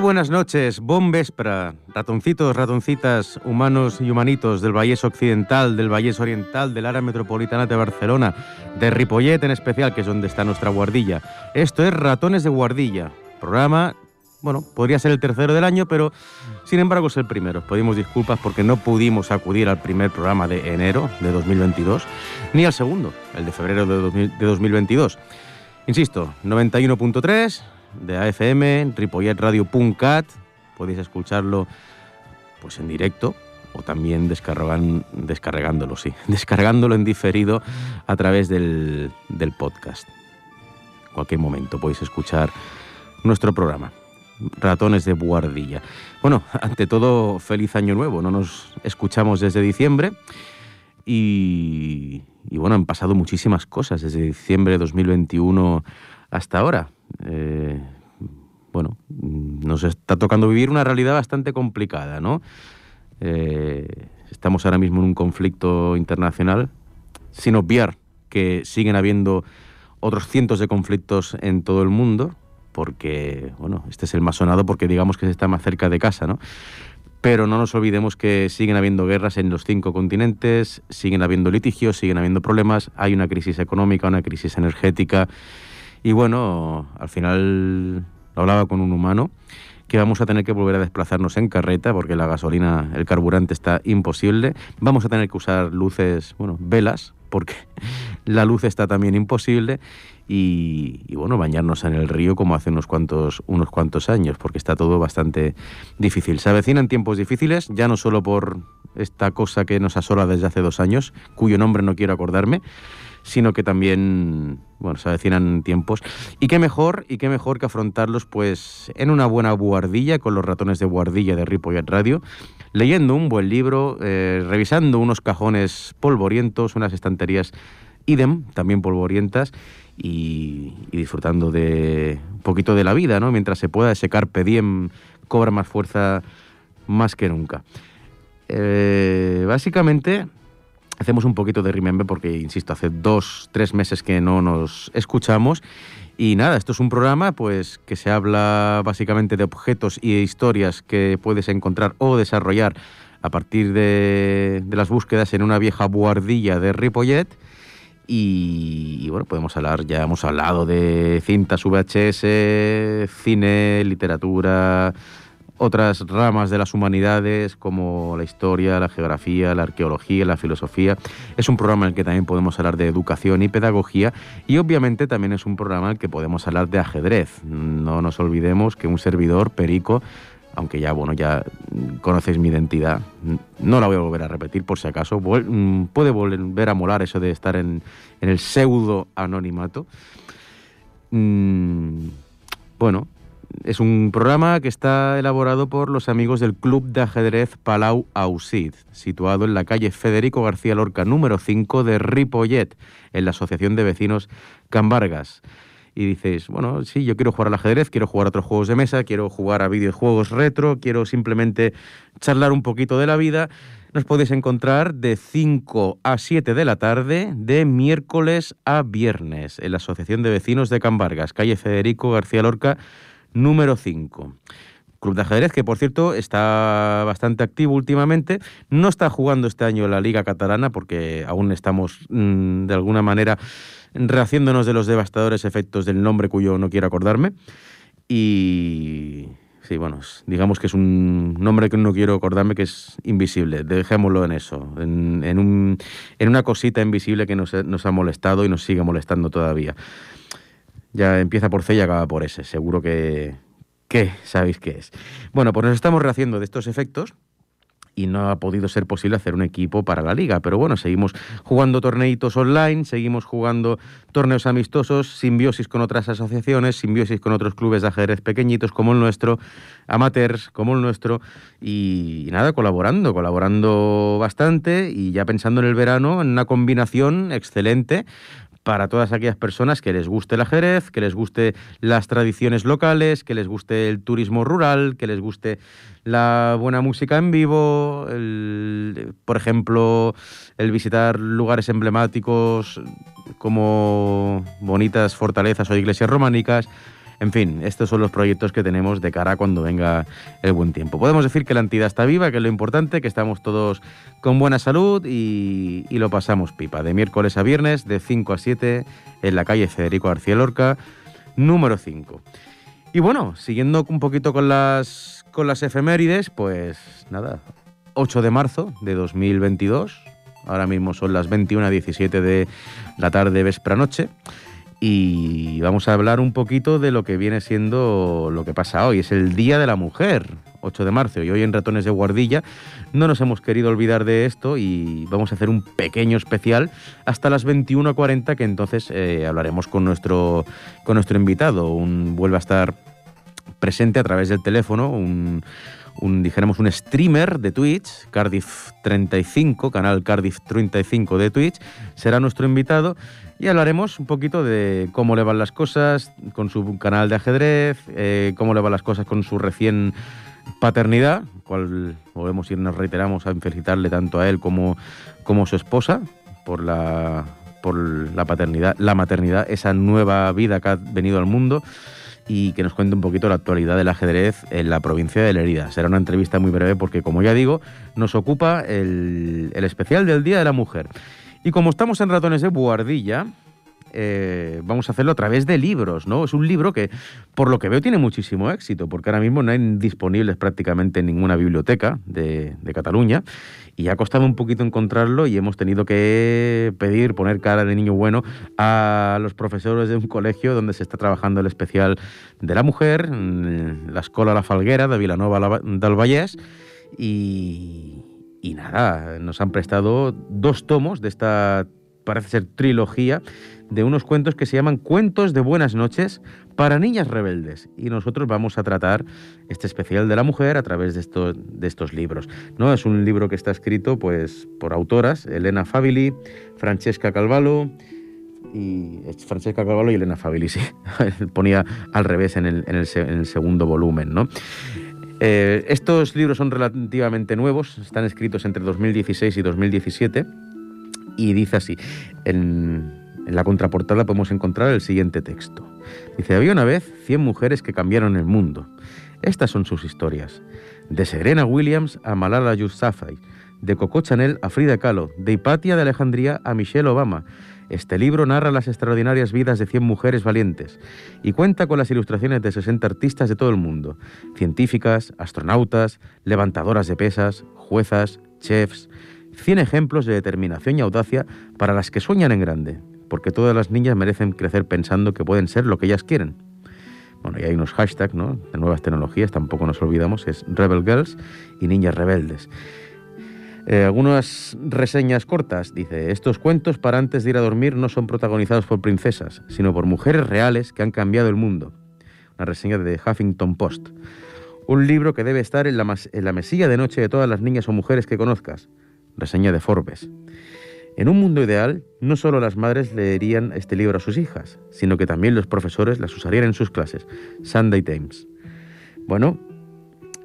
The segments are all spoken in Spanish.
buenas noches, bon vespra, ratoncitos, ratoncitas, humanos y humanitos del Vallés Occidental, del Vallés Oriental, del área metropolitana de Barcelona, de Ripollet en especial, que es donde está nuestra guardilla. Esto es Ratones de Guardilla, programa, bueno, podría ser el tercero del año, pero sin embargo es el primero. Pedimos disculpas porque no pudimos acudir al primer programa de enero de 2022, ni al segundo, el de febrero de 2022. Insisto, 91.3 de AFM, ripolletradio.cat, podéis escucharlo pues en directo o también descargan, descargándolo, sí, descargándolo en diferido a través del, del podcast. En cualquier momento podéis escuchar nuestro programa. Ratones de Buardilla. Bueno, ante todo, feliz año nuevo. No nos escuchamos desde diciembre y, y bueno, han pasado muchísimas cosas desde diciembre de 2021 hasta ahora. Eh, bueno, nos está tocando vivir una realidad bastante complicada, ¿no? Eh, estamos ahora mismo en un conflicto internacional, sin obviar que siguen habiendo otros cientos de conflictos en todo el mundo, porque, bueno, este es el más sonado porque digamos que se está más cerca de casa, ¿no? Pero no nos olvidemos que siguen habiendo guerras en los cinco continentes, siguen habiendo litigios, siguen habiendo problemas, hay una crisis económica, una crisis energética, y bueno, al final hablaba con un humano que vamos a tener que volver a desplazarnos en carreta porque la gasolina, el carburante está imposible. Vamos a tener que usar luces, bueno, velas, porque la luz está también imposible. Y, bueno, bañarnos en el río como hace unos cuantos, unos cuantos años, porque está todo bastante difícil. Se avecinan tiempos difíciles, ya no solo por esta cosa que nos asola desde hace dos años, cuyo nombre no quiero acordarme, sino que también, bueno, se avecinan tiempos. Y qué mejor, y qué mejor que afrontarlos pues en una buena buhardilla, con los ratones de buhardilla de Ripollet Radio, leyendo un buen libro, eh, revisando unos cajones polvorientos, unas estanterías idem, también polvorientas, y, disfrutando de un poquito de la vida, ¿no? Mientras se pueda, ese carpe diem cobra más fuerza más que nunca. Eh, básicamente, hacemos un poquito de remember porque, insisto, hace dos, tres meses que no nos escuchamos. Y nada, esto es un programa pues que se habla básicamente de objetos y historias que puedes encontrar o desarrollar a partir de, las búsquedas en una vieja buhardilla de Ripollet. Y, y, bueno, podemos hablar, ya hemos hablado de cintas VHS, cine, literatura, otras ramas de las humanidades como la historia, la geografía, la arqueología, la filosofía. Es un programa en el que también podemos hablar de educación y pedagogía y obviamente también es un programa en el que podemos hablar de ajedrez. No nos olvidemos que un servidor, Perico, aunque ya, bueno, ya conocéis mi identidad, no la voy a volver a repetir por si acaso, mm, puede volver a molar eso de estar en, el pseudo anonimato. Mm, bueno, es un programa que está elaborado por los amigos del Club de Ajedrez Palau Ausid, situado en la calle Federico García Lorca número 5 de Ripollet, en la Asociación de Vecinos Cambargas. Y dices, bueno, sí, yo quiero jugar al ajedrez, quiero jugar a otros juegos de mesa, quiero jugar a videojuegos retro, quiero simplemente charlar un poquito de la vida. Nos podéis encontrar de 5 a 7 de la tarde, de miércoles a viernes, en la Asociación de Vecinos de Cambargas, calle Federico García Lorca número 5. Club de ajedrez que, por cierto, está bastante activo últimamente. No está jugando este año la Liga Catalana porque aún estamos, mm, de alguna manera, rehaciéndonos de los devastadores efectos del nombre cuyo no quiero acordarme. Y sí, bueno, digamos que es un nombre que no quiero acordarme que es invisible. Dejémoslo en eso, en, un, en una cosita invisible que nos ha molestado y nos sigue molestando todavía. Ya empieza por C y acaba por S. Seguro que, sabéis qué es. Bueno, pues nos estamos rehaciendo de estos efectos y no ha podido ser posible hacer un equipo para la liga. Pero bueno, seguimos jugando torneitos online, seguimos jugando torneos amistosos, simbiosis con otras asociaciones, simbiosis con otros clubes de ajedrez pequeñitos como el nuestro, amateurs como el nuestro, y, nada, colaborando, colaborando bastante y ya pensando en el verano en una combinación excelente para todas aquellas personas que les guste el ajedrez, que les guste las tradiciones locales, que les guste el turismo rural, que les guste la buena música en vivo, por ejemplo, el visitar lugares emblemáticos como bonitas fortalezas o iglesias románicas, En fin, estos son los proyectos que tenemos de cara a cuando venga el buen tiempo. Podemos decir que la entidad está viva, que es lo importante, que estamos todos con buena salud y, lo pasamos pipa. De miércoles a viernes, de 5 a 7, en la calle Federico García Lorca, número 5. Y bueno, siguiendo un poquito con las, con las efemérides, pues nada, 8 de marzo de 2022, ahora mismo son las 21.17 de la tarde, véspera noche y vamos a hablar un poquito de lo que viene siendo lo que pasa hoy. Es el Día de la Mujer, 8 de marzo, y hoy en Ratones de Guardilla no nos hemos querido olvidar de esto y vamos a hacer un pequeño especial hasta las 21.40 que entonces eh, hablaremos con nuestro, con nuestro invitado. Un, vuelve a estar presente a través del teléfono, un, un, dijéramos, un streamer de Twitch, Cardiff 35, canal Cardiff 35 de Twitch, será nuestro invitado y hablaremos un poquito de cómo le van las cosas con su canal de ajedrez, eh, cómo le van las cosas con su recién paternidad, cual volvemos y nos reiteramos a felicitarle tanto a él como, como a su esposa por la, por la paternidad, la maternidad, esa nueva vida que ha venido al mundo y que nos cuente un poquito la actualidad del ajedrez en la provincia de Lerida. Será una entrevista muy breve porque, como ya digo, nos ocupa el, especial del Día de la Mujer. Y como estamos en Ratones de Buardilla, eh, vamos a hacerlo a través de libros, ¿no? Es un libro que, por lo que veo, tiene muchísimo éxito, porque ahora mismo no hay disponibles prácticamente en ninguna biblioteca de, Cataluña, y ha costado un poquito encontrarlo y hemos tenido que pedir, poner cara de niño bueno a los profesores de un colegio donde se está trabajando el especial de la mujer, la Escola La Falguera de Vilanova del Vallès, y, y nada, nos han prestado dos tomos de esta, parece ser, trilogía de unos cuentos que se llaman Cuentos de Buenas noches para Niñas Rebeldes. Y nosotros vamos a tratar este especial de la mujer a través de, estos, de estos libros. ¿no? Es un libro que está escrito pues, por autoras, Elena Fabili, Francesca Calvalo, y Francesca Calvalo y Elena Fabili, sí. Ponía al revés en el, en el, en el segundo volumen, ¿no? Eh, estos libros son relativamente nuevos, están escritos entre 2016 y 2017 y dice así, en, la contraportada podemos encontrar el siguiente texto. Dice, había una vez 100 mujeres que cambiaron el mundo. Estas son sus historias. De Serena Williams a Malala Yousafzai, de Coco Chanel a Frida Kahlo, de Hipatia de Alejandría a Michelle Obama, este libro narra las extraordinarias vidas de 100 mujeres valientes y cuenta con las ilustraciones de 60 artistas de todo el mundo, científicas, astronautas, levantadoras de pesas, juezas, chefs, 100 ejemplos de determinación y audacia para las que sueñan en grande, porque todas las niñas merecen crecer pensando que pueden ser lo que ellas quieren. Bueno, y hay unos hashtags, ¿no? De nuevas tecnologías, tampoco nos olvidamos, es Rebel Girls y Niñas Rebeldes. Eh, algunas reseñas cortas. Dice, estos cuentos para antes de ir a dormir no son protagonizados por princesas, sino por mujeres reales que han cambiado el mundo. Una reseña de Huffington Post. Un libro que debe estar en la, en la mesilla de noche de todas las niñas o mujeres que conozcas. Reseña de Forbes. En un mundo ideal, no solo las madres leerían este libro a sus hijas, sino que también los profesores las usarían en sus clases. Sunday Times. Bueno,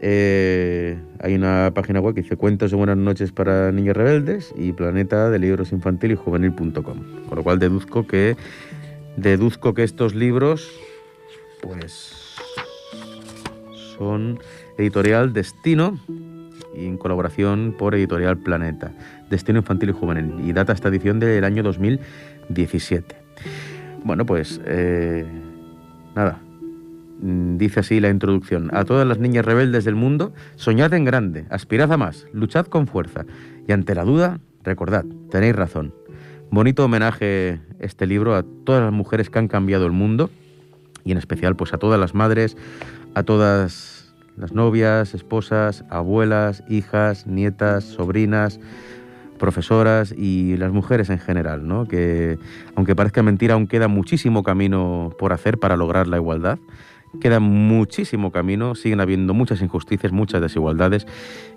eh, hay una página web que dice Cuentos de Buenas noches para Niños Rebeldes y Planeta de Libros Infantil y Juvenil.com. Con lo cual deduzco que deduzco que estos libros pues son editorial Destino y en colaboración por editorial Planeta. Destino Infantil y Juvenil. Y data esta edición del año 2017. Bueno, pues eh, nada, Mm, dice así la introducción, a todas las niñas rebeldes del mundo, soñad en grande, aspirad a más, luchad con fuerza y ante la duda, recordad, tenéis razón. Bonito homenaje este libro a todas las mujeres que han cambiado el mundo y en especial pues a todas las madres, a todas las novias, esposas, abuelas, hijas, nietas, sobrinas, profesoras y las mujeres en general, ¿no? que aunque parezca mentira, aún queda muchísimo camino por hacer para lograr la igualdad. Queda muchísimo camino, siguen habiendo muchas injusticias, muchas desigualdades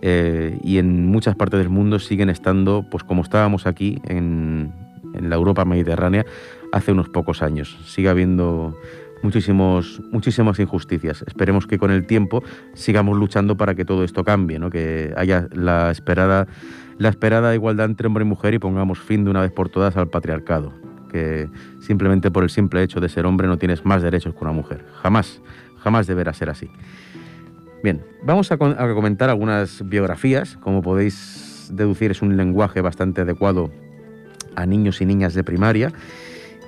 eh, y en muchas partes del mundo siguen estando, pues como estábamos aquí en, en la Europa mediterránea hace unos pocos años. Sigue habiendo muchísimos, muchísimas injusticias. Esperemos que con el tiempo sigamos luchando para que todo esto cambie, ¿no? que haya la esperada, la esperada igualdad entre hombre y mujer y pongamos fin de una vez por todas al patriarcado. que simplemente por el simple hecho de ser hombre no tienes más derechos que una mujer. Jamás, jamás deberá ser así. Bien, vamos a, comentar algunas biografías. Como podéis deducir, es un lenguaje bastante adecuado a niños y niñas de primaria.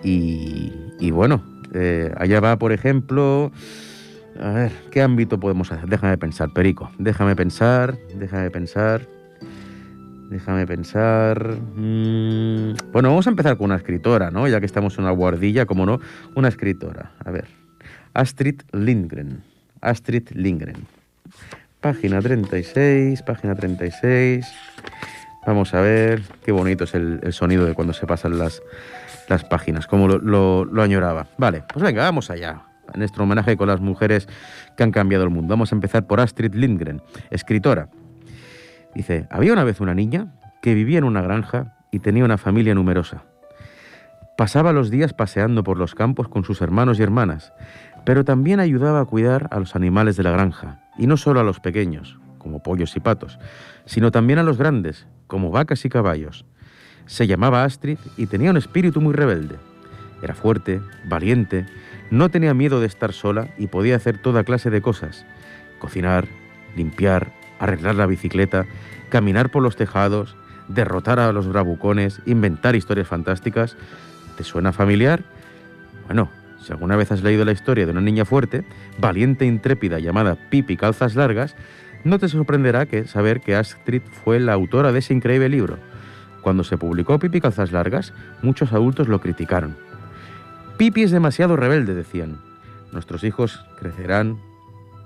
Y, bueno, eh, allá va, por ejemplo, a ver, ¿qué ámbito podemos hacer? Déjame pensar, Perico. Déjame pensar, déjame pensar. Déjame pensar. Mm, bueno, vamos a empezar con una escritora, ¿no? Ya que estamos en una guardilla, como no, una escritora. A ver. Astrid Lindgren. Astrid Lindgren. Página 36, página 36. Vamos a ver qué bonito es el, sonido de cuando se pasan las, las páginas, como lo, lo añoraba. Vale, pues venga, vamos allá en nuestro homenaje con las mujeres que han cambiado el mundo. Vamos a empezar por Astrid Lindgren, escritora. Dice, había una vez una niña que vivía en una granja y tenía una familia numerosa. Pasaba los días paseando por los campos con sus hermanos y hermanas, pero también ayudaba a cuidar a los animales de la granja, y no solo a los pequeños, como pollos y patos, sino también a los grandes, como vacas y caballos. Se llamaba Astrid y tenía un espíritu muy rebelde. Era fuerte, valiente no tenía miedo de estar sola y podía hacer toda clase de cosas. Cocinar, limpiar, arreglar la bicicleta, caminar por los tejados, derrotar a los bravucones, inventar historias fantásticas. ¿Te suena familiar? Bueno, si alguna vez has leído la historia de una niña fuerte, valiente e intrépida llamada Pipi Calzas Largas, no te sorprenderá que saber que Astrid fue la autora de ese increíble libro. Cuando se publicó Pipi Calzas Largas, muchos adultos lo criticaron Pipi es demasiado rebelde, decían. Nuestros hijos crecerán,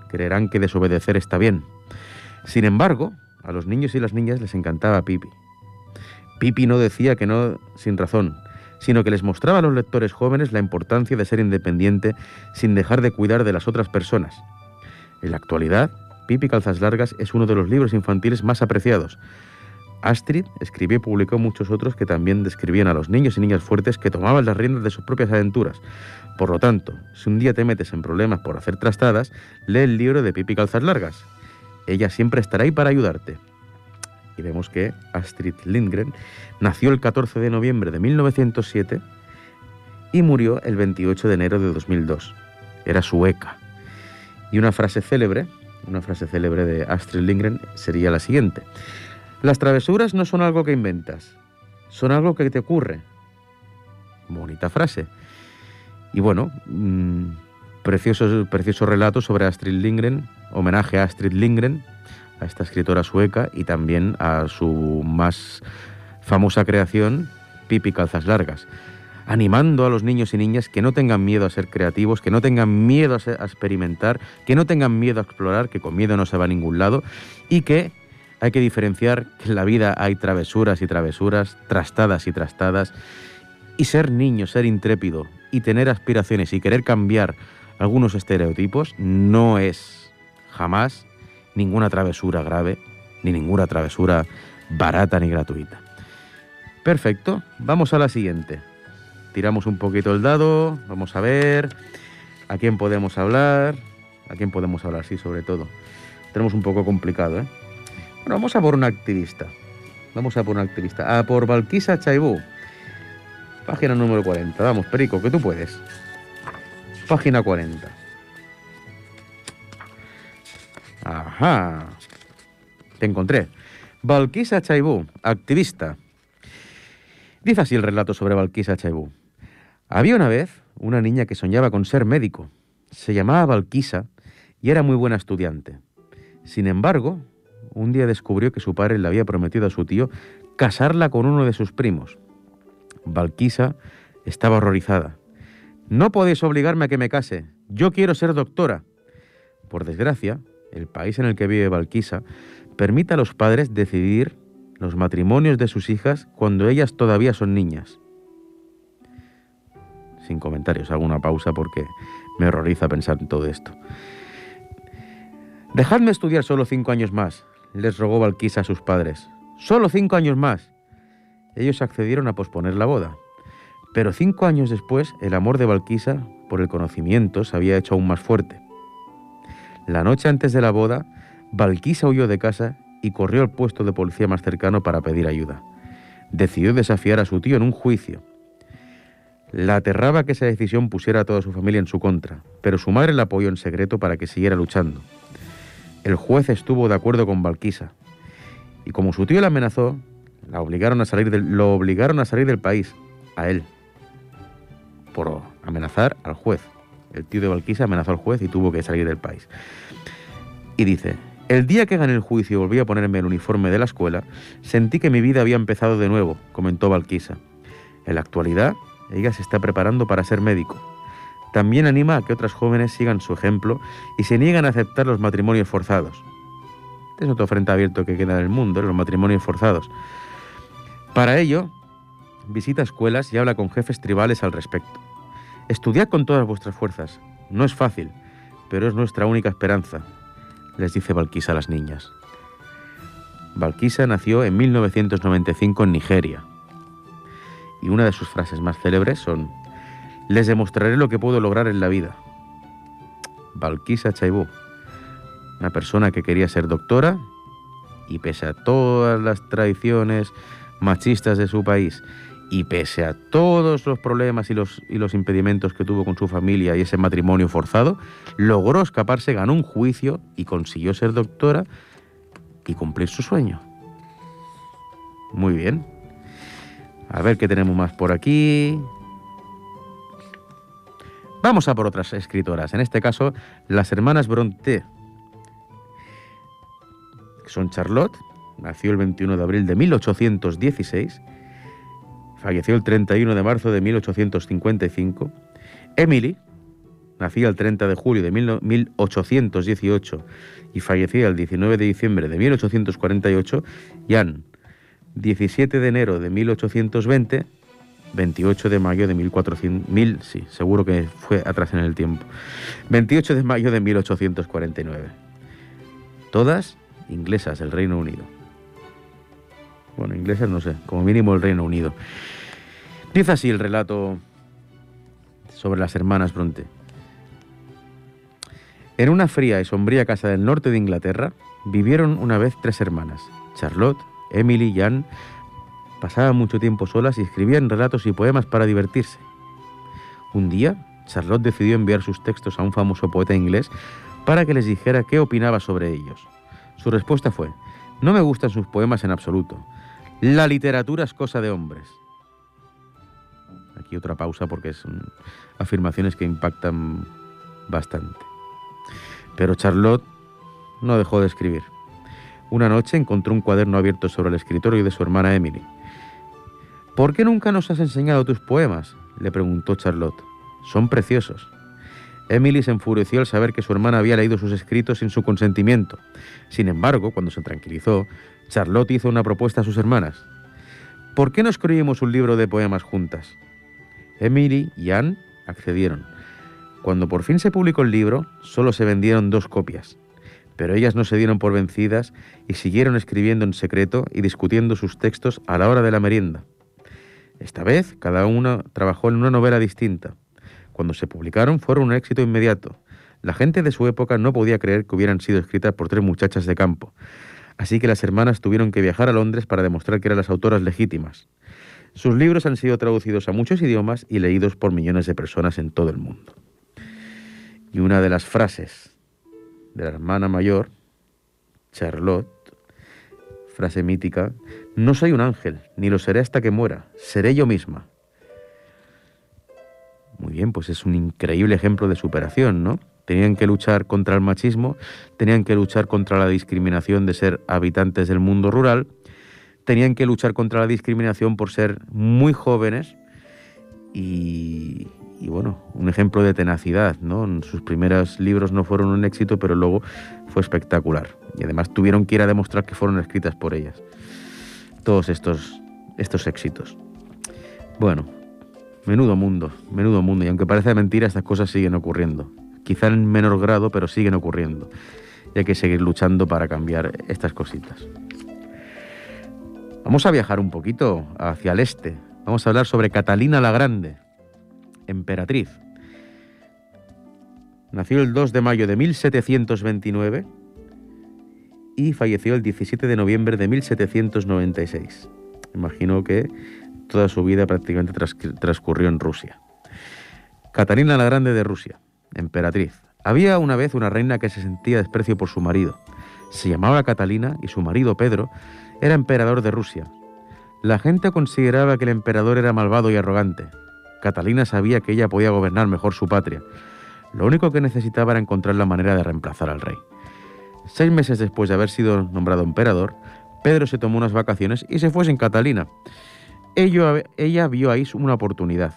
creerán que desobedecer está bien. Sin embargo, a los niños y las niñas les encantaba Pipi. Pipi no decía que no sin razón, sino que les mostraba a los lectores jóvenes la importancia de ser independiente sin dejar de cuidar de las otras personas. En la actualidad, Pipi Calzas Largas es uno de los libros infantiles más apreciados, Astrid escribió y publicó muchos otros que también describían a los niños y niñas fuertes que tomaban las riendas de sus propias aventuras. Por lo tanto, si un día te metes en problemas por hacer trastadas, lee el libro de Pipi Calzas Largas. Ella siempre estará ahí para ayudarte. Y vemos que Astrid Lindgren nació el 14 de noviembre de 1907 y murió el 28 de enero de 2002. Era sueca. Y una frase célebre, una frase célebre de Astrid Lindgren sería la siguiente. Las travesuras no son algo que inventas, son algo que te ocurre. Bonita frase. Y bueno, precioso, precioso relato sobre Astrid Lindgren, homenaje a Astrid Lindgren, a esta escritora sueca y también a su más famosa creación, Pipi Calzas Largas, animando a los niños y niñas que no tengan miedo a ser creativos, que no tengan miedo a, a experimentar, que no tengan miedo a explorar, que con miedo no se va a ningún lado y que hay que diferenciar que en la vida hay travesuras y travesuras, trastadas y trastadas, y ser niño, ser intrépido y tener aspiraciones y querer cambiar algunos estereotipos no es jamás ninguna travesura grave, ni ninguna travesura barata ni gratuita. Perfecto, vamos a la siguiente. Tiramos un poquito el dado, vamos a ver a quién podemos hablar, a quién podemos hablar, sí, sobre todo. Tenemos un poco complicado, ¿eh? Bueno, vamos a por una activista. Vamos a por una activista. A por Valquisa Chaibú. Página número 40. Vamos, Perico, que tú puedes. Página 40. Ajá. Te encontré. Valquisa Chaibú, activista. Dice así el relato sobre Valquisa Chaibú. Había una vez una niña que soñaba con ser médico. Se llamaba Valquisa y era muy buena estudiante. Sin embargo, un día descubrió que su padre le había prometido a su tío casarla con uno de sus primos. Valquisa estaba horrorizada. No podéis obligarme a que me case. Yo quiero ser doctora. Por desgracia, el país en el que vive Valquisa permite a los padres decidir los matrimonios de sus hijas cuando ellas todavía son niñas. Sin comentarios, hago una pausa porque me horroriza pensar en todo esto. Dejadme estudiar solo cinco años más, les rogó Valquisa a sus padres. Solo cinco años más. Ellos accedieron a posponer la boda. Pero cinco años después, el amor de Valquisa por el conocimiento se había hecho aún más fuerte. La noche antes de la boda, Valquisa huyó de casa y corrió al puesto de policía más cercano para pedir ayuda. Decidió desafiar a su tío en un juicio. La aterraba que esa decisión pusiera a toda su familia en su contra, pero su madre la apoyó en secreto para que siguiera luchando. El juez estuvo de acuerdo con Valquisa, y como su tío la amenazó, la obligaron a salir del, lo obligaron a salir del país, a él, por amenazar al juez. El tío de Valquisa amenazó al juez y tuvo que salir del país. Y dice, el día que gané el juicio y volví a ponerme el uniforme de la escuela, sentí que mi vida había empezado de nuevo, comentó Valquisa. En la actualidad, ella se está preparando para ser médico. También anima a que otras jóvenes sigan su ejemplo y se niegan a aceptar los matrimonios forzados. Este es otro frente abierto que queda en el mundo, los matrimonios forzados. Para ello, visita escuelas y habla con jefes tribales al respecto. Estudiad con todas vuestras fuerzas. No es fácil, pero es nuestra única esperanza, les dice Valquisa a las niñas. Valquisa nació en 1995 en Nigeria. Y una de sus frases más célebres son, les demostraré lo que puedo lograr en la vida. Valquisa Chaibú, una persona que quería ser doctora y pese a todas las tradiciones machistas de su país y pese a todos los problemas y los, y los impedimentos que tuvo con su familia y ese matrimonio forzado, logró escaparse, ganó un juicio y consiguió ser doctora y cumplir su sueño. Muy bien. A ver qué tenemos más por aquí. Vamos a por otras escritoras, en este caso las hermanas Bronte, son Charlotte, nació el 21 de abril de 1816, falleció el 31 de marzo de 1855. Emily, nacía el 30 de julio de 1818 y fallecía el 19 de diciembre de 1848. Y Anne, 17 de enero de 1820, 28 de mayo de 1400, mil, sí, seguro que fue atrás en el tiempo, 28 de mayo de 1849. Todas inglesas del Reino Unido. Bueno, inglesas no sé, como mínimo el Reino Unido. Dice así el relato sobre las hermanas Bronte. En una fría y sombría casa del norte de Inglaterra vivieron una vez tres hermanas, Charlotte, Emily y Anne. Pasaban mucho tiempo solas y escribían relatos y poemas para divertirse. Un día, Charlotte decidió enviar sus textos a un famoso poeta inglés para que les dijera qué opinaba sobre ellos. Su respuesta fue, no me gustan sus poemas en absoluto. La literatura es cosa de hombres. Aquí otra pausa porque son afirmaciones que impactan bastante. Pero Charlotte no dejó de escribir. Una noche encontró un cuaderno abierto sobre el escritorio de su hermana Emily. ¿Por qué nunca nos has enseñado tus poemas? le preguntó Charlotte. Son preciosos. Emily se enfureció al saber que su hermana había leído sus escritos sin su consentimiento. Sin embargo, cuando se tranquilizó, Charlotte hizo una propuesta a sus hermanas. ¿Por qué no escribimos un libro de poemas juntas? Emily y Anne accedieron. Cuando por fin se publicó el libro, solo se vendieron dos copias, pero ellas no se dieron por vencidas y siguieron escribiendo en secreto y discutiendo sus textos a la hora de la merienda. Esta vez, cada una trabajó en una novela distinta. Cuando se publicaron fueron un éxito inmediato. La gente de su época no podía creer que hubieran sido escritas por tres muchachas de campo, así que las hermanas tuvieron que viajar a Londres para demostrar que eran las autoras legítimas. Sus libros han sido traducidos a muchos idiomas y leídos por millones de personas en todo el mundo. Y una de las frases de la hermana mayor, Charlotte, frase mítica, no soy un ángel, ni lo seré hasta que muera, seré yo misma. Muy bien, pues es un increíble ejemplo de superación, ¿no? Tenían que luchar contra el machismo, tenían que luchar contra la discriminación de ser habitantes del mundo rural, tenían que luchar contra la discriminación por ser muy jóvenes y, bueno, un ejemplo de tenacidad, ¿no? Sus primeros libros no fueron un éxito, pero luego fue espectacular. Y además tuvieron que ir a demostrar que fueron escritas por ellas. Todos estos, estos éxitos. Bueno, Menudo mundo, menudo mundo. Y aunque parece mentira, estas cosas siguen ocurriendo. Quizá en menor grado, pero siguen ocurriendo. Y hay que seguir luchando para cambiar estas cositas. Vamos a viajar un poquito hacia el este. Vamos a hablar sobre Catalina la Grande, emperatriz. Nació el 2 de mayo de 1729 y falleció el 17 de noviembre de 1796. Imagino que toda su vida prácticamente transcurrió en Rusia. Catalina la Grande de Rusia, emperatriz. Había una vez una reina que se sentía desprecio por su marido. Se llamaba Catalina y su marido Pedro era emperador de Rusia. La gente consideraba que el emperador era malvado y arrogante. Catalina sabía que ella podía gobernar mejor su patria. Lo único que necesitaba era encontrar la manera de reemplazar al rey. Seis meses después de haber sido nombrado emperador, Pedro se tomó unas vacaciones y se fue sin Catalina. ella vio ahí una oportunidad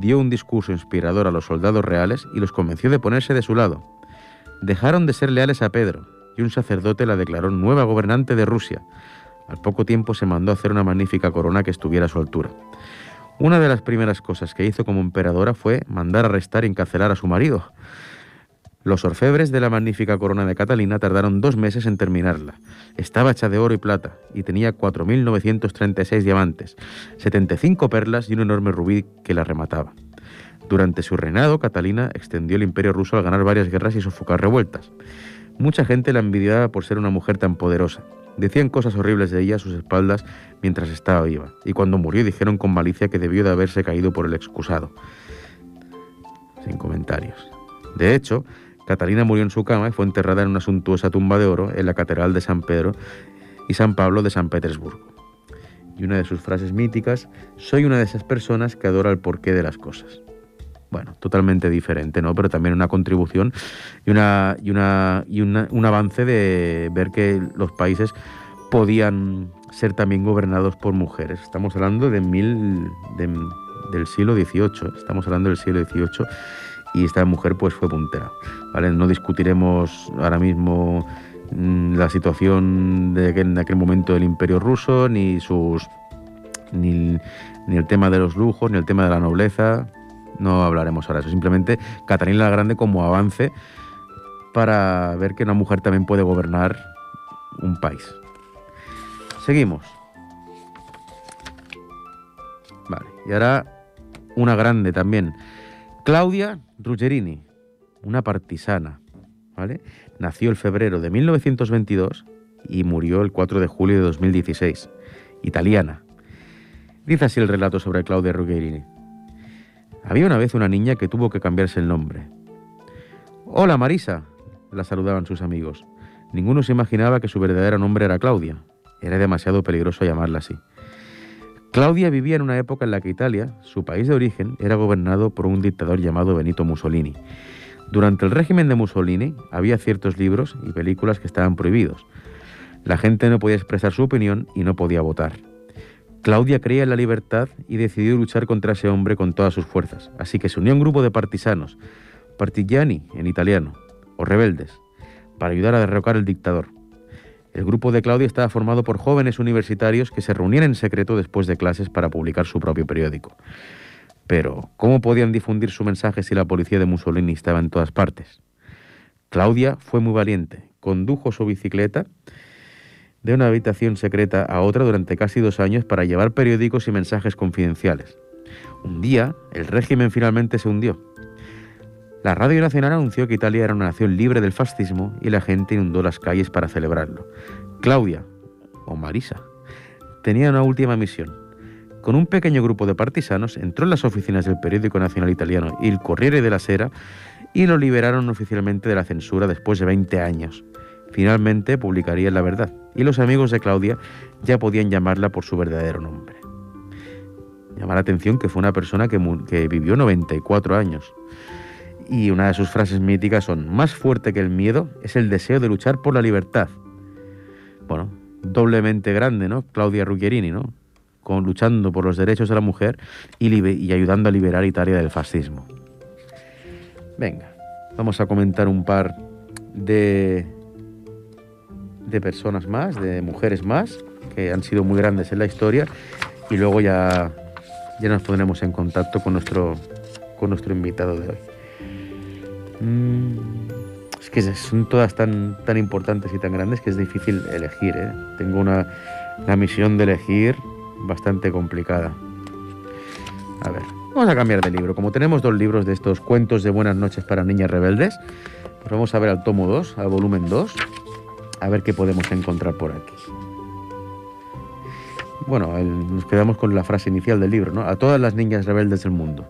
dio un discurso inspirador a los soldados reales y los convenció de ponerse de su lado. Dejaron de ser leales a Pedro y un sacerdote la declaró nueva gobernante de Rusia. Al poco tiempo se mandó a hacer una magnífica corona que estuviera a su altura. Una de las primeras cosas que hizo como emperadora fue mandar arrestar y encarcelar a su marido. Los orfebres de la magnífica corona de Catalina tardaron dos meses en terminarla. Estaba hecha de oro y plata y tenía 4.936 diamantes, 75 perlas y un enorme rubí que la remataba. Durante su reinado, Catalina extendió el imperio ruso al ganar varias guerras y sofocar revueltas. Mucha gente la envidiaba por ser una mujer tan poderosa. Decían cosas horribles de ella a sus espaldas mientras estaba viva, y cuando murió dijeron con malicia que debió de haberse caído por el excusado. Sin comentarios. De hecho, Catalina murió en su cama y fue enterrada en una suntuosa tumba de oro en la Catedral de San Pedro y San Pablo de San Petersburgo. Y una de sus frases míticas, soy una de esas personas que adora el porqué de las cosas. Bueno, totalmente diferente, ¿no? Pero también una contribución y, una, y, una, y un avance de ver que los países podían ser también gobernados por mujeres. Estamos hablando de mil, del siglo XVIII, estamos hablando del siglo XVIII y esta mujer pues fue puntera. ¿vale? No discutiremos ahora mismo mm, la situación de en aquel momento del imperio ruso, ni sus ni, el tema de los lujos, ni el tema de la nobleza, no hablaremos ahora eso, simplemente Catalina la Grande como avance para ver que una mujer también puede gobernar un país. Seguimos. Vale, y ahora una grande también. Claudia Ruggerini, una partisana, ¿vale? Nació el febrero de 1922 y murió el 4 de julio de 2016, italiana. Dice así el relato sobre Claudia Ruggerini. Había una vez una niña que tuvo que cambiarse el nombre. Hola Marisa, la saludaban sus amigos. Ninguno se imaginaba que su verdadero nombre era Claudia. Era demasiado peligroso llamarla así. Claudia vivía en una época en la que Italia, su país de origen, era gobernado por un dictador llamado Benito Mussolini. Durante el régimen de Mussolini había ciertos libros y películas que estaban prohibidos. La gente no podía expresar su opinión y no podía votar. Claudia creía en la libertad y decidió luchar contra ese hombre con todas sus fuerzas, así que se unió a un grupo de partisanos, partigiani en italiano, o rebeldes, para ayudar a derrocar al dictador. El grupo de Claudia estaba formado por jóvenes universitarios que se reunían en secreto después de clases para publicar su propio periódico. Pero, ¿cómo podían difundir su mensaje si la policía de Mussolini estaba en todas partes? Claudia fue muy valiente. Condujo su bicicleta de una habitación secreta a otra durante casi dos años para llevar periódicos y mensajes confidenciales. Un día, el régimen finalmente se hundió. La Radio Nacional anunció que Italia era una nación libre del fascismo y la gente inundó las calles para celebrarlo. Claudia, o Marisa, tenía una última misión. Con un pequeño grupo de partisanos entró en las oficinas del periódico nacional italiano Il Corriere della Sera y lo liberaron oficialmente de la censura después de 20 años. Finalmente publicaría la verdad y los amigos de Claudia ya podían llamarla por su verdadero nombre. Llama la atención que fue una persona que, que vivió 94 años y una de sus frases míticas son, más fuerte que el miedo es el deseo de luchar por la libertad. Bueno, doblemente grande, ¿no? Claudia Ruggerini, ¿no? Con, luchando por los derechos de la mujer y, y ayudando a liberar Italia del fascismo. Venga, vamos a comentar un par de, de personas más, de mujeres más, que han sido muy grandes en la historia, y luego ya, ya nos pondremos en contacto con nuestro, con nuestro invitado de hoy. Mm, es que son todas tan, tan importantes y tan grandes que es difícil elegir. ¿eh? Tengo una, misión de elegir bastante complicada. A ver, vamos a cambiar de libro. Como tenemos dos libros de estos cuentos de buenas noches para niñas rebeldes, pues vamos a ver al tomo 2, al volumen 2, a ver qué podemos encontrar por aquí. Bueno, nos quedamos con la frase inicial del libro, ¿no? A todas las niñas rebeldes del mundo.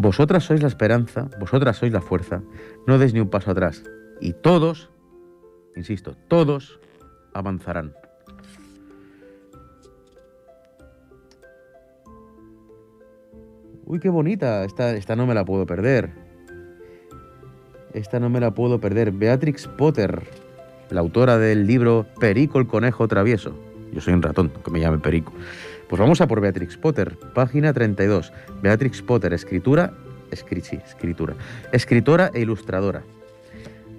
Vosotras sois la esperanza, vosotras sois la fuerza, no des ni un paso atrás. Y todos, insisto, todos avanzarán. Uy, qué bonita, esta, esta no me la puedo perder. Esta no me la puedo perder. Beatrix Potter, la autora del libro Perico el conejo travieso. Yo soy un ratón, que me llame Perico. Pues vamos a por Beatrix Potter, página 32. Beatrix Potter, escritura, escritura, escritora e ilustradora.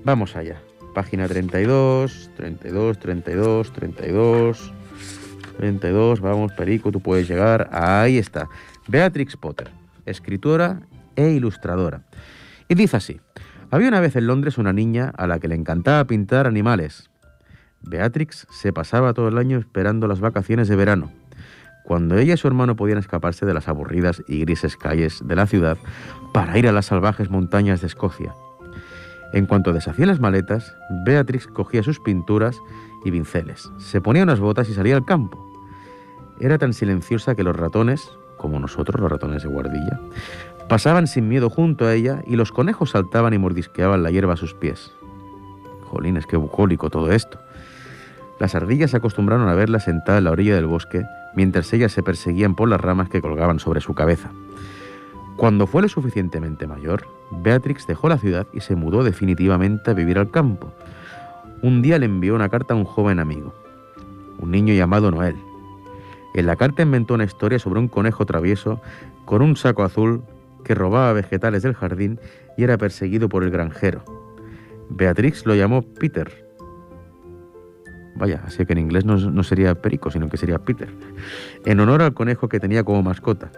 Vamos allá. Página 32, 32, 32, 32, 32. Vamos, Perico, tú puedes llegar. Ahí está. Beatrix Potter, escritora e ilustradora. Y dice así. Había una vez en Londres una niña a la que le encantaba pintar animales. Beatrix se pasaba todo el año esperando las vacaciones de verano cuando ella y su hermano podían escaparse de las aburridas y grises calles de la ciudad para ir a las salvajes montañas de Escocia. En cuanto deshacía las maletas, Beatrix cogía sus pinturas y pinceles, se ponía unas botas y salía al campo. Era tan silenciosa que los ratones, como nosotros los ratones de guardilla, pasaban sin miedo junto a ella y los conejos saltaban y mordisqueaban la hierba a sus pies. Jolines, qué bucólico todo esto. Las ardillas se acostumbraron a verla sentada en la orilla del bosque mientras ellas se perseguían por las ramas que colgaban sobre su cabeza. Cuando fue lo suficientemente mayor, Beatrix dejó la ciudad y se mudó definitivamente a vivir al campo. Un día le envió una carta a un joven amigo, un niño llamado Noel. En la carta inventó una historia sobre un conejo travieso con un saco azul que robaba vegetales del jardín y era perseguido por el granjero. Beatrix lo llamó Peter Vaya, así que en inglés no, sería Perico, sino que sería Peter. En honor al conejo que tenía como mascota.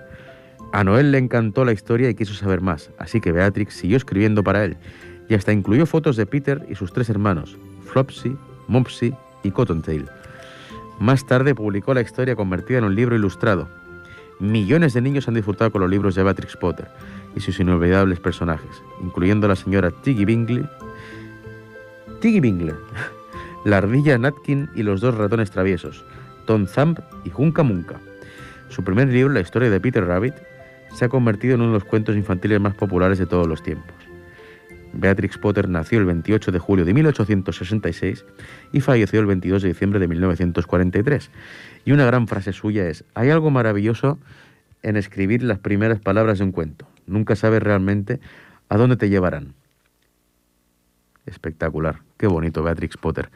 A Noel le encantó la historia y quiso saber más, así que Beatrix siguió escribiendo para él y hasta incluyó fotos de Peter y sus tres hermanos, Flopsy, Mopsy y Cottontail. Más tarde publicó la historia convertida en un libro ilustrado. Millones de niños han disfrutado con los libros de Beatrix Potter y sus inolvidables personajes, incluyendo la señora Tiggy Bingley. Tiggy Bingley la ardilla Natkin y los dos ratones traviesos, Tom Thumb y Junca Munca. Su primer libro, La historia de Peter Rabbit, se ha convertido en uno de los cuentos infantiles más populares de todos los tiempos. Beatrix Potter nació el 28 de julio de 1866 y falleció el 22 de diciembre de 1943. Y una gran frase suya es, hay algo maravilloso en escribir las primeras palabras de un cuento. Nunca sabes realmente a dónde te llevarán. Espectacular. Qué bonito, Beatrix Potter.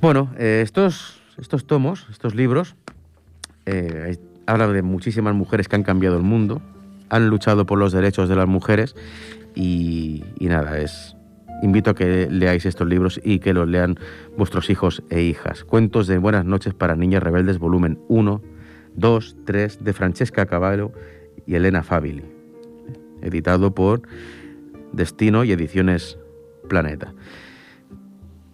Bueno, eh, estos, estos tomos, estos libros, eh, hablan de muchísimas mujeres que han cambiado el mundo, han luchado por los derechos de las mujeres y, nada, es, invito a que leáis estos libros y que los lean vuestros hijos e hijas. Cuentos de Buenas noches para niñas rebeldes, volumen 1, 2, 3, de Francesca Cavallo y Elena Fabili, editado por Destino y Ediciones planeta.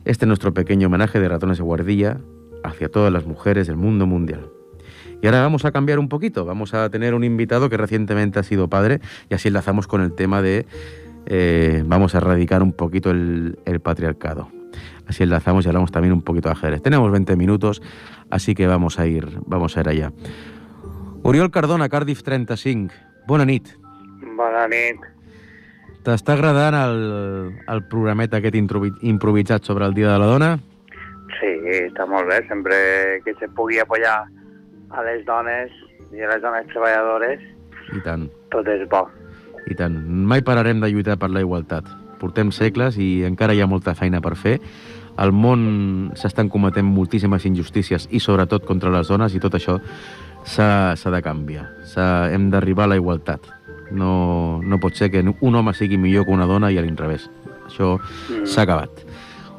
Este es nuestro pequeño homenaje de ratones de guardilla hacia todas las mujeres del mundo mundial. Y ahora vamos a cambiar un poquito, vamos a tener un invitado que recientemente ha sido padre y así enlazamos con el tema de, eh, vamos a erradicar un poquito el, patriarcado. Así enlazamos y hablamos también un poquito de ajedrez. Tenemos 20 minutos, así que vamos a ir, vamos a ir allá. Oriol Cardona, Cardiff 35. Bona nit. Bona nit. T'està agradant el, el programet aquest improvisat sobre el Dia de la Dona? Sí, està molt bé. Sempre que se pugui apoyar a les dones i a les dones treballadores, I tant. tot és bo. I tant. Mai pararem de lluitar per la igualtat. Portem segles i encara hi ha molta feina per fer. Al món s'estan cometent moltíssimes injustícies i sobretot contra les dones i tot això s'ha de canviar. Hem d'arribar a la igualtat. No, no pot ser que un home sigui millor que una dona i a l'inrevés. Això mm. s'ha acabat.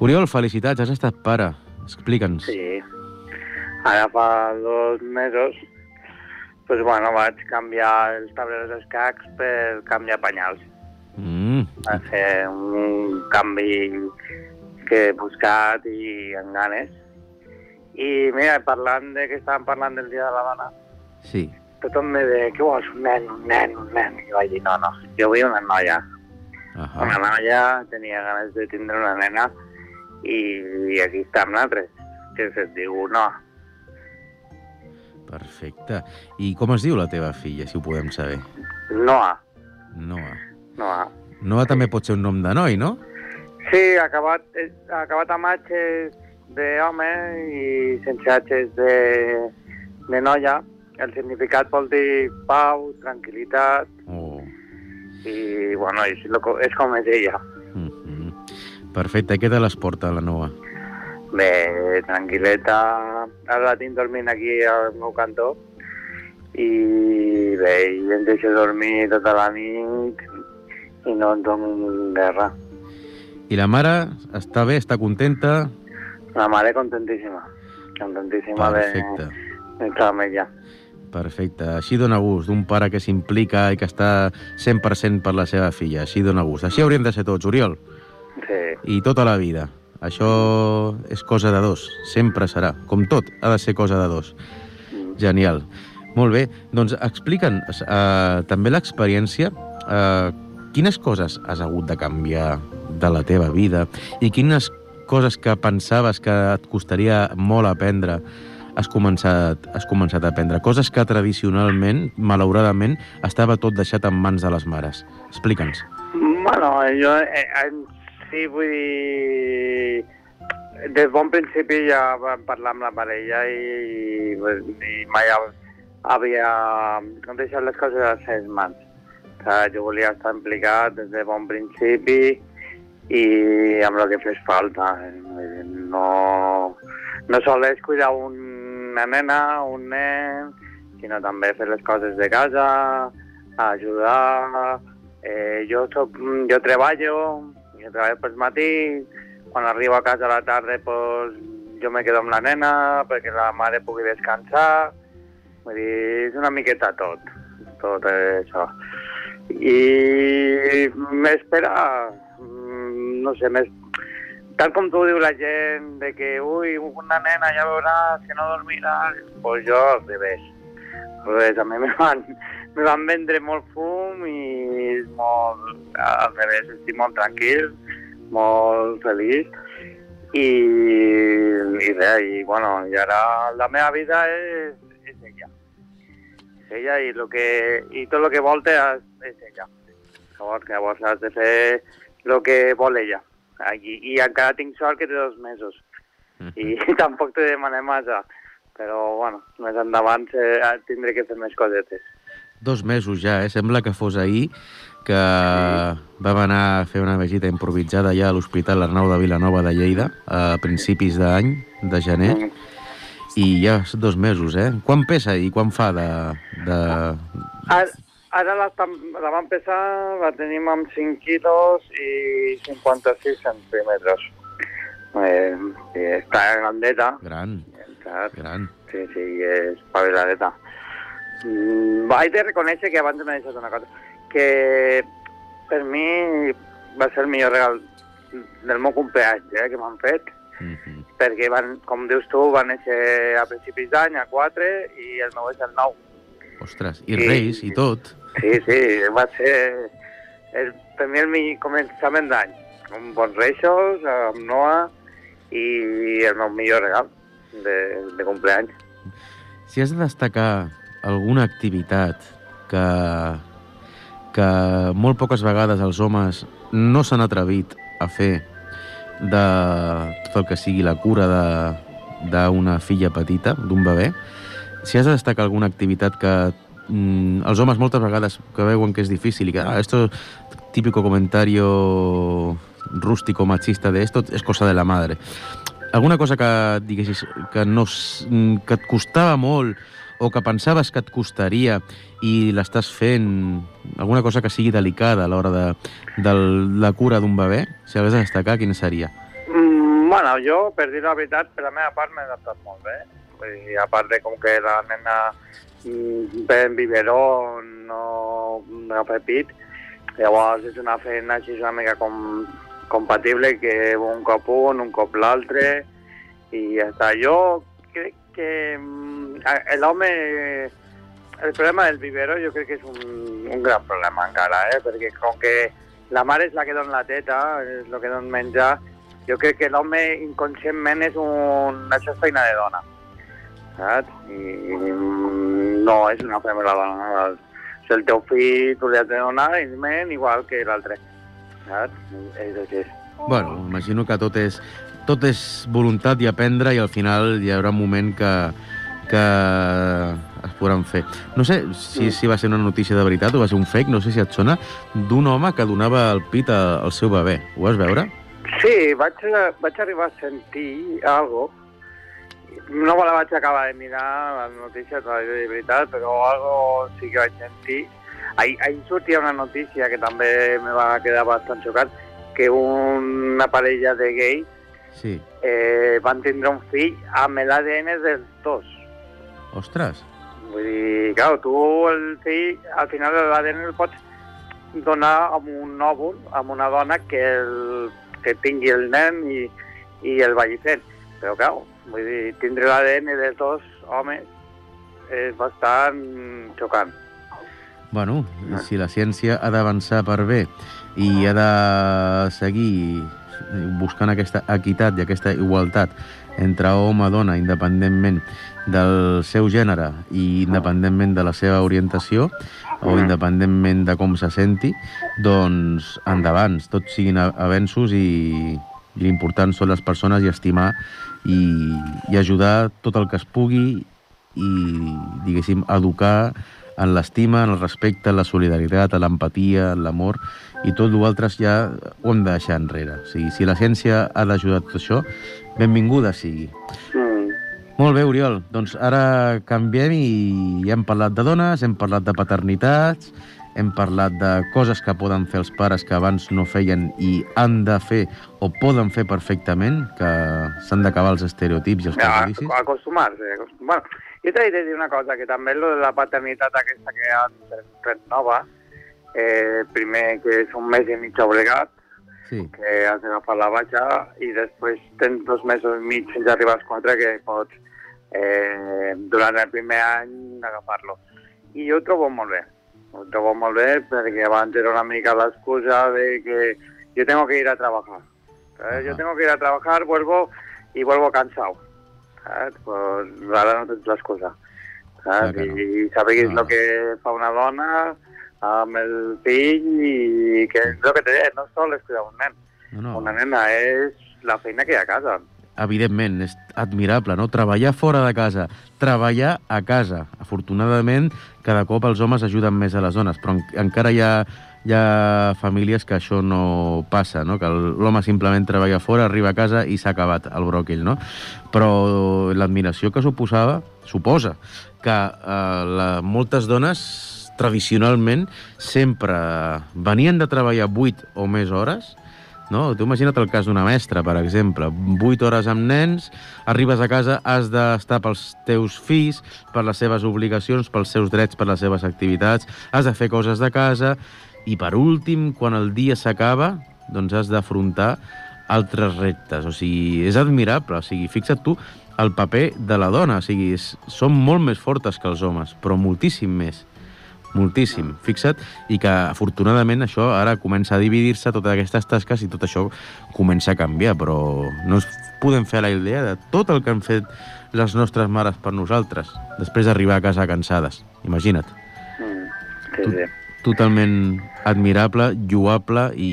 Oriol, felicitats, has estat pare. Explica'ns. Sí. Ara fa dos mesos pues, bueno, vaig canviar els tableros d'escacs per canviar panyals. Mm. Va ser un canvi que he buscat i amb ganes. I mira, parlant de que estàvem parlant del Dia de la Dona, sí tothom me deia, què vols, un nen, un nen, un nen? I vaig dir, no, no, jo vull una noia. Uh -huh. Una noia, tenia ganes de tindre una nena i, i aquí estem nosaltres, que se't diu no. Perfecte. I com es diu la teva filla, si ho podem saber? Noa. Noa. Noa. Noa també pot ser un nom de noi, no? Sí, acabat, acabat amb H d'home i sense H de, de noia. El significat vol dir pau, tranquil·litat, Oh. i bueno, és, lo, és com és ella. Mm -hmm. Perfecte, què te l'esporta, la Noa? Bé, tranquil·leta, ara la tinc dormint aquí al meu cantó i bé, i em deixo dormir tota la nit i no em dono guerra. I la mare està bé, està contenta? La mare contentíssima, contentíssima de- Perfecte. d'estar amb ella. Perfecte. Així dona gust, d'un pare que s'implica i que està 100% per la seva filla. Així dona gust. Així hauríem de ser tots, Oriol. Sí, I tota la vida. Això és cosa de dos. Sempre serà. Com tot, ha de ser cosa de dos. Genial. Molt bé. Doncs explica'ns eh, també l'experiència. Eh, quines coses has hagut de canviar de la teva vida i quines coses que pensaves que et costaria molt aprendre has començat, has començat a aprendre? Coses que tradicionalment, malauradament, estava tot deixat en mans de les mares. Explica'ns. Bueno, jo eh, en sí vull dir... Des bon principi ja vam parlar amb la parella i, i mai havia deixat les coses a les seves mans. O sigui, jo volia estar implicat des de bon principi i amb el que fes falta. No, no sols cuidar una nena, un nen, sinó també fer les coses de casa, ajudar, Eh, jo, soc, jo treballo, jo treballo pels matins, quan arribo a casa a la tarda pues, jo me quedo amb la nena perquè la mare pugui descansar, vull dir, és una miqueta tot, tot això. I m'espera, mm, no sé, tal com tu diu la gent, de que, ui, una nena ja veuràs que no dormirà, pues jo al revés. Al revés, a mi me van, me van vendre molt fum i molt, al revés, estic molt tranquil, molt feliç i, i res, i bueno, i ara la meva vida és, és ella. És ella i, lo que, i tot el que volta és, és ella. Llavors, llavors has de fer el que vol ella. I, I encara tinc sort que té dos mesos. I tampoc te demanem massa. Però, bueno, més endavant eh, tindré que fer més cosetes. Dos mesos ja, eh? Sembla que fos ahir que vam anar a fer una visita improvisada ja a l'Hospital Arnau de Vilanova de Lleida a principis d'any, de gener, Mm. i ja dos mesos, eh? Quan pesa i quan fa de... de... Ara, ara la, la vam pesar, la tenim amb 5 quilos i 56 centímetres. Eh, i està grandeta, Gran, saps? gran. Sí, sí, és paviladeta. Mm, vaig de reconèixer que abans m'he deixat una cosa, que per mi va ser el millor regal del meu cumpleaños eh, que m'han fet, Mm -hmm. perquè van, com dius tu, va néixer a principis d'any, a 4, i el meu és el 9. Ostres, i I- Reis i tot. Sí, sí, va ser el, mi el començament d'any. Un bons reixos, amb Noa, i el meu millor regal de, de cumpleaños. Si has de destacar alguna activitat que, que molt poques vegades els homes no s'han atrevit a fer de tot el que sigui la cura d'una filla petita, d'un bebè, si has de destacar alguna activitat que mm, els homes moltes vegades que veuen que és difícil i que ah, esto típico comentario rústico machista de esto es cosa de la madre. Alguna cosa que diguessis que, no, que et costava molt o que pensaves que et costaria i l'estàs fent, alguna cosa que sigui delicada a l'hora de, de la cura d'un bebè, si hagués de destacar, quina seria? Mm, bueno, jo, per dir la veritat, per la meva part m'he adaptat molt bé. Dir, a part de com que la nena mm, ve en biberó, no agafa pit, llavors és una feina així una mica com, compatible que un cop un, un cop l'altre, i ja està. Jo crec que mm, l'home... El problema del biberó jo crec que és un, un gran problema encara, eh? perquè com que la mare és la que dona la teta, és el que dona menjar, jo crec que l'home inconscientment és un... Això és feina de dona, saps? I, i no és una de la dona. si el teu fill tu li has de donar ment igual que l'altre. És així. Bueno, imagino que tot és, tot és voluntat i aprendre i al final hi haurà un moment que, que es podran fer. No sé si, si va ser una notícia de veritat o va ser un fake, no sé si et sona, d'un home que donava el pit al seu bebè. Ho vas veure? Sí, vaig, vaig arribar a sentir algo no me la vaig acabar de mirar, la notícia, de veritat, però algo sí que vaig sentir. Ahir, ahir sortia una notícia que també me va quedar bastant xocat, que una parella de gais sí. eh, van tindre un fill amb l'ADN dels dos. Ostres! Vull dir, clar, tu el fill, al final l'ADN el pots donar amb un òvul, amb una dona que, el, que tingui el nen i, i el vagi fent. Però, clar, Vull dir, tindre l'ADN dels dos homes és bastant xocant. Bueno, si la ciència ha d'avançar per bé i ha de seguir buscant aquesta equitat i aquesta igualtat entre home i dona, independentment del seu gènere i independentment de la seva orientació o independentment de com se senti, doncs endavant, tots siguin avenços i l'important són les persones i estimar i, i ajudar tot el que es pugui i, diguéssim, educar en l'estima, en el respecte, en la solidaritat, en l'empatia, en l'amor, i tot l'altre ja ho hem de deixar enrere. O sigui, si la ciència ha d'ajudar tot això, benvinguda sigui. Mm. Molt bé, Oriol. Doncs ara canviem i ja hem parlat de dones, hem parlat de paternitats, hem parlat de coses que poden fer els pares que abans no feien i han de fer o poden fer perfectament, que s'han d'acabar els estereotips i els prejudicis. Ja, acostumar-se. Acostumar bueno, jo t'he de dir una cosa, que també lo de la paternitat aquesta que han tret nova, eh, primer que és un mes i mig obligat, sí. que has d'agafar la baixa i després tens dos mesos i mig fins a arribar als quatre que pots eh, durant el primer any agafar-lo. I jo ho trobo molt bé trobo molt bé perquè abans era una mica l'excusa de que yo tengo que ir a trabajar. ¿sabes? Yo tengo que ir a trabajar, vuelvo y vuelvo cansado. ¿sabes? Pues ara no tens l'excusa. ¿sabes? no. I saber què és el que fa una dona amb el fill i que és el que té, no sol és cuidar un nen. No, no. Una nena és la feina que hi ha a casa evidentment, és admirable, no? Treballar fora de casa, treballar a casa. Afortunadament, cada cop els homes ajuden més a les dones, però en, encara hi ha, hi ha famílies que això no passa, no? que l'home simplement treballa fora, arriba a casa i s'ha acabat el bròquil. No? Però l'admiració que suposava, suposa que eh, la, moltes dones tradicionalment sempre venien de treballar 8 o més hores no? Tu imagina't el cas d'una mestra, per exemple. 8 hores amb nens, arribes a casa, has d'estar pels teus fills, per les seves obligacions, pels seus drets, per les seves activitats, has de fer coses de casa, i per últim, quan el dia s'acaba, doncs has d'afrontar altres reptes. O sigui, és admirable. O sigui, fixa't tu el paper de la dona. O sigui, és, són molt més fortes que els homes, però moltíssim més moltíssim, fixa't, i que afortunadament això ara comença a dividir-se totes aquestes tasques i tot això comença a canviar, però no ens podem fer la idea de tot el que han fet les nostres mares per nosaltres, després d'arribar a casa cansades. Imagina't. Mm, sí, sí. Totalment admirable, lluable i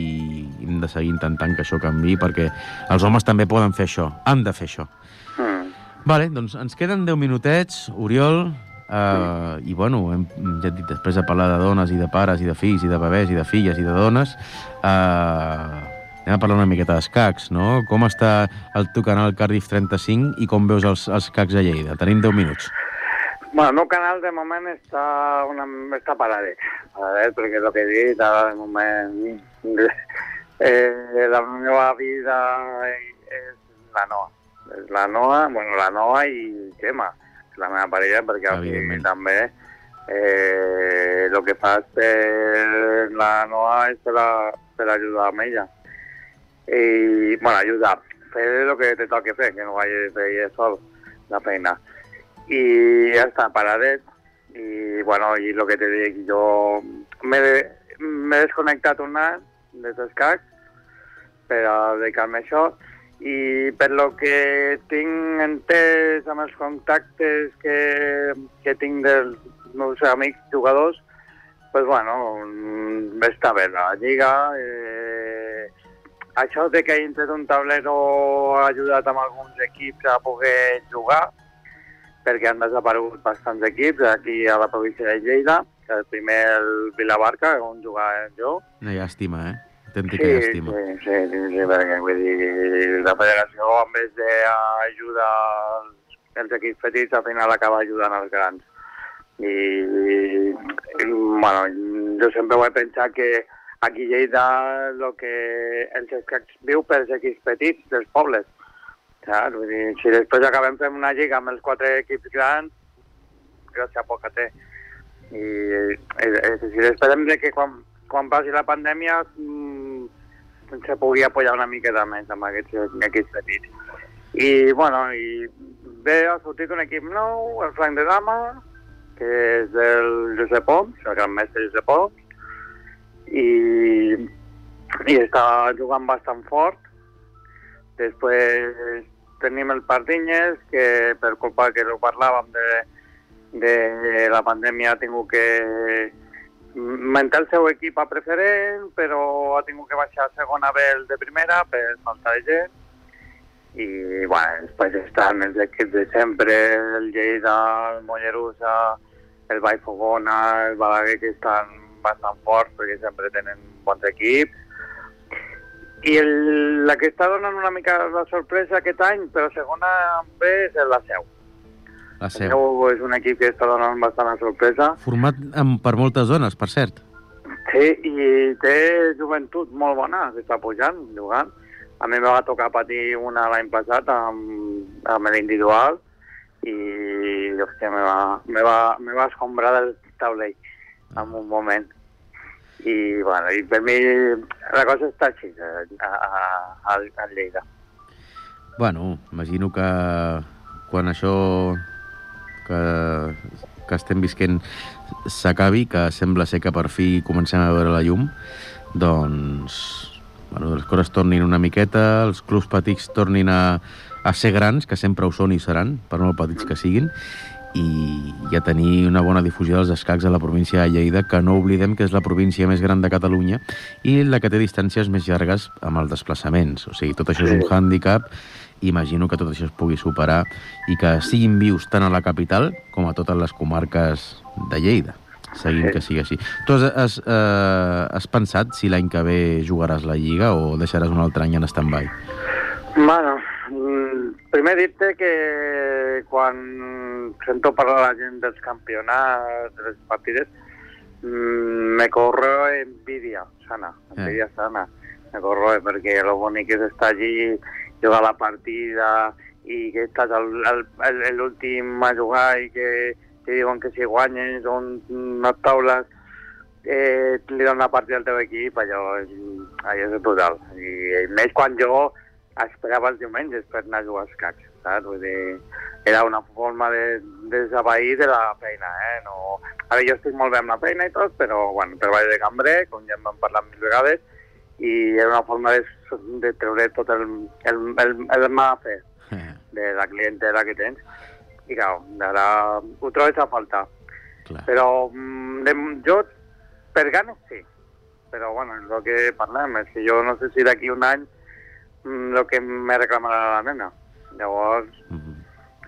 hem de seguir intentant que això canvi perquè els homes també poden fer això, han de fer això. Mm. Vale, doncs ens queden 10 minutets. Oriol, Uh, I, bueno, hem, ja et dit, després de parlar de dones i de pares i de fills i de bebès i de filles i de dones, uh, anem a parlar una miqueta d'escacs, no? Com està el teu canal Cardiff 35 i com veus els, els cacs a Lleida? Tenim 10 minuts. Bueno, el meu canal de moment està, una, està paradet, paradet perquè el que he dit, ara de moment eh, la meva vida és la Noa. És la Noa, bueno, la Noa i Gemma la meva parella, perquè aquí també eh, el que fas per la Noa és per, a, per ajudar amb ella. I, bueno, ajudar, fer el que te toqui fer, que no vagi a fer ella sol la feina. I ja està, paradet. I, bueno, i el que te dic, jo m'he desconnectat un any des d'escacs per a dedicar-me a això i per lo que tinc entès amb els contactes que, que tinc dels meus amics jugadors, pues bueno, mm, està bé la lliga. Eh, això de que dintre d'un tablero ha ajudat amb alguns equips a poder jugar, perquè han desaparegut bastants equips aquí a la província de Lleida, que el primer el Vilabarca, on jugava jo. Una llàstima, eh? Autèntica sí, llàstima. Sí, sí, sí, sí, perquè vull dir, la federació en vez d'ajudar els, els equips petits, al final acaba ajudant els grans. I, i bueno, jo sempre ho he pensat que aquí a Lleida el que els escacs viu pels equips petits dels pobles. Saps? Vull dir, si després acabem fent una lliga amb els quatre equips grans, gràcia poca té. I, i, i si després hem de que quan, quan passi la pandèmia mmm, se pugui apoyar una miqueta més amb aquests equips petits. I, bueno, i bé, ha sortit un equip nou, el flanc de dama, que és del Josep Oms, el gran mestre Josep Oms, i, i està jugant bastant fort. Després tenim el Pardinyes, que per culpa que ho parlàvem de, de la pandèmia ha tingut que mentar el seu equip a preferent, però ha tingut que baixar a segona B el de primera per falta de gent. I, bueno, després estan els equips de sempre, el Lleida, el Mollerussa, el Vallfogona, el Balaguer, que estan bastant forts perquè sempre tenen bons equips. I el, la que està donant una mica la sorpresa aquest any, però segona B, és la Seu. La El seu. Seu és un equip que està donant bastant sorpresa. Format amb, per moltes dones, per cert. Sí, i té joventut molt bona, que està pujant, jugant. A mi me va tocar patir una l'any passat amb, amb l'individual i, hòstia, me va, me va, me va escombrar del taulell en un moment. I, bueno, i per mi la cosa està així a, a, a, a Lleida. Bueno, imagino que quan això que, que estem visquent s'acabi, que sembla ser que per fi comencem a veure la llum, doncs bueno, les coses tornin una miqueta, els clubs petits tornin a, a ser grans, que sempre ho són i seran, per molt petits que siguin, i, i a tenir una bona difusió dels escacs a la província de Lleida, que no oblidem que és la província més gran de Catalunya i la que té distàncies més llargues amb els desplaçaments. O sigui, tot això és un hàndicap imagino que tot això es pugui superar i que siguin vius tant a la capital com a totes les comarques de Lleida. Seguim Sí. que sigui així. Tu has, has, eh, has pensat si l'any que ve jugaràs la Lliga o deixaràs un altre any en stand-by? Bueno, mm, primer dir-te que quan sento parlar la gent dels campionats, de les partides, mm, me corre envidia sana, envidia sana. Me corre perquè lo bonic és estar allí, jugar la partida i que estàs l'últim a jugar i que te diuen que si guanyes són unes taules eh, li donen una partida al teu equip, allò és, allò és brutal. I, I més quan jo esperava els diumenges per anar a jugar als cacs, saps? Vull dir, era una forma de, de desapair de la feina, eh? No... Ara jo estic molt bé amb la feina i tot, però, bueno, treball de cambrer, com ja en vam parlar mil vegades, i era una forma de, de treure tot el, el, el, el mal fer de la clientela que tens. I, clar, ara ho trobes a faltar. Clar. Però mm, de, jo, per ganes, sí. Però, bueno, el que parlem, és que jo no sé si d'aquí un any mm, el que me reclamarà la nena. Llavors, Mhm.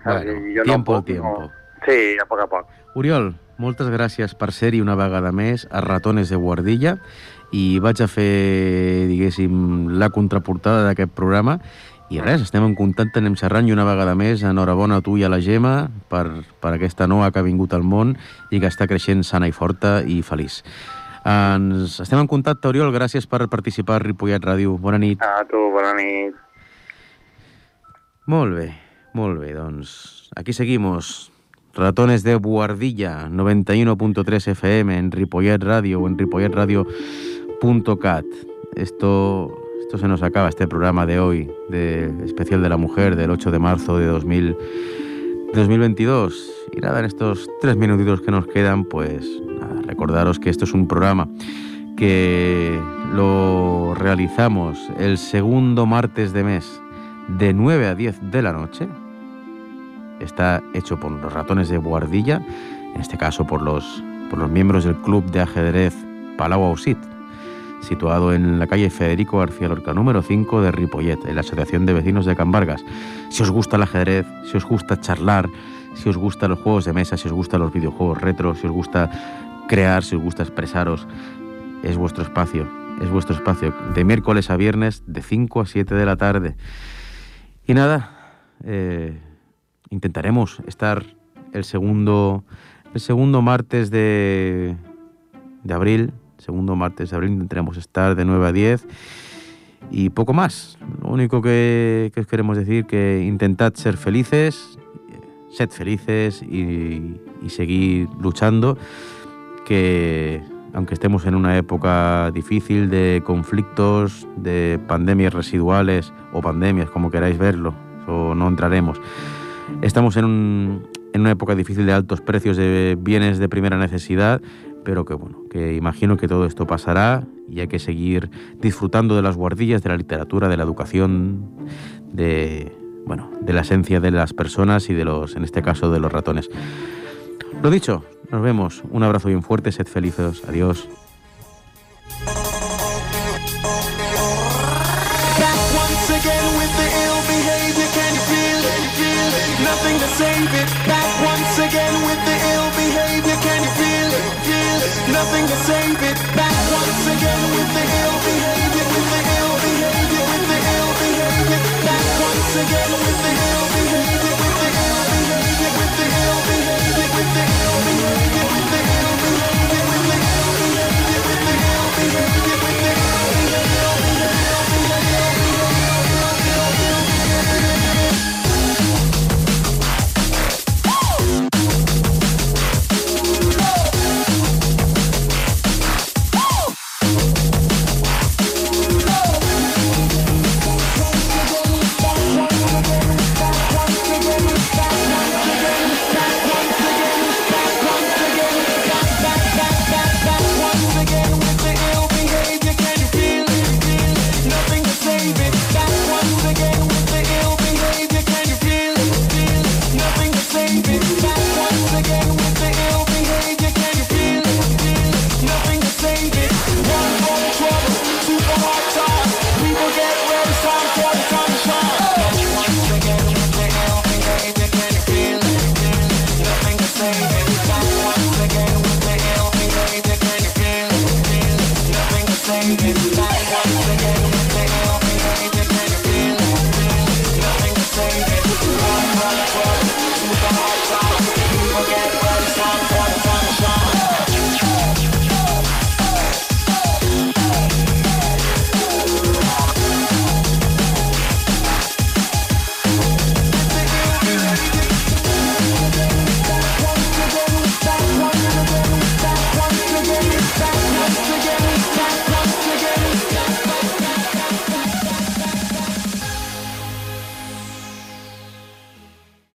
saps? Bueno, jo tiempo no puc, tiempo. No... Sí, a poc a poc. Oriol, moltes gràcies per ser-hi una vegada més a Ratones de Guardilla i vaig a fer, diguéssim, la contraportada d'aquest programa i res, estem en contacte, anem xerrant i una vegada més enhorabona a tu i a la Gemma per, per aquesta noa que ha vingut al món i que està creixent sana i forta i feliç. Ens estem en contacte, Oriol, gràcies per participar a Ripollet Ràdio. Bona nit. A tu, bona nit. Molt bé, molt bé, doncs aquí seguimos. Ratones de Buardilla, 91.3 FM en Ripollet Radio o en Esto, esto se nos acaba, este programa de hoy, de especial de la mujer, del 8 de marzo de 2000, de 2022. Y nada, en estos tres minutitos que nos quedan, pues nada, recordaros que esto es un programa que lo realizamos el segundo martes de mes de 9 a 10 de la noche. Está hecho por los ratones de Guardilla, en este caso por los por los miembros del Club de Ajedrez Palau Ausit, situado en la calle Federico García Lorca número 5 de Ripollet, en la Asociación de Vecinos de Cambargas. Si os gusta el ajedrez, si os gusta charlar, si os gustan los juegos de mesa, si os gustan los videojuegos retro, si os gusta crear, si os gusta expresaros, es vuestro espacio, es vuestro espacio, de miércoles a viernes, de 5 a 7 de la tarde. Y nada, eh, intentaremos estar el segundo, el segundo martes de, de abril, segundo martes de abril intentaremos estar de 9 a 10 y poco más. Lo único que, os queremos decir que intentad ser felices, sed felices y, seguir luchando, que aunque estemos en una época difícil de conflictos, de pandemias residuales o pandemias, como queráis verlo, o no entraremos, estamos en, en una época difícil de altos precios de bienes de primera necesidad, pero que bueno, que imagino que todo esto pasará y hay que seguir disfrutando de las guardillas, de la literatura, de la educación, de bueno, de la esencia de las personas y de los, en este caso, de los ratones. Lo dicho, nos vemos. Un abrazo bien fuerte, sed felices. Adiós.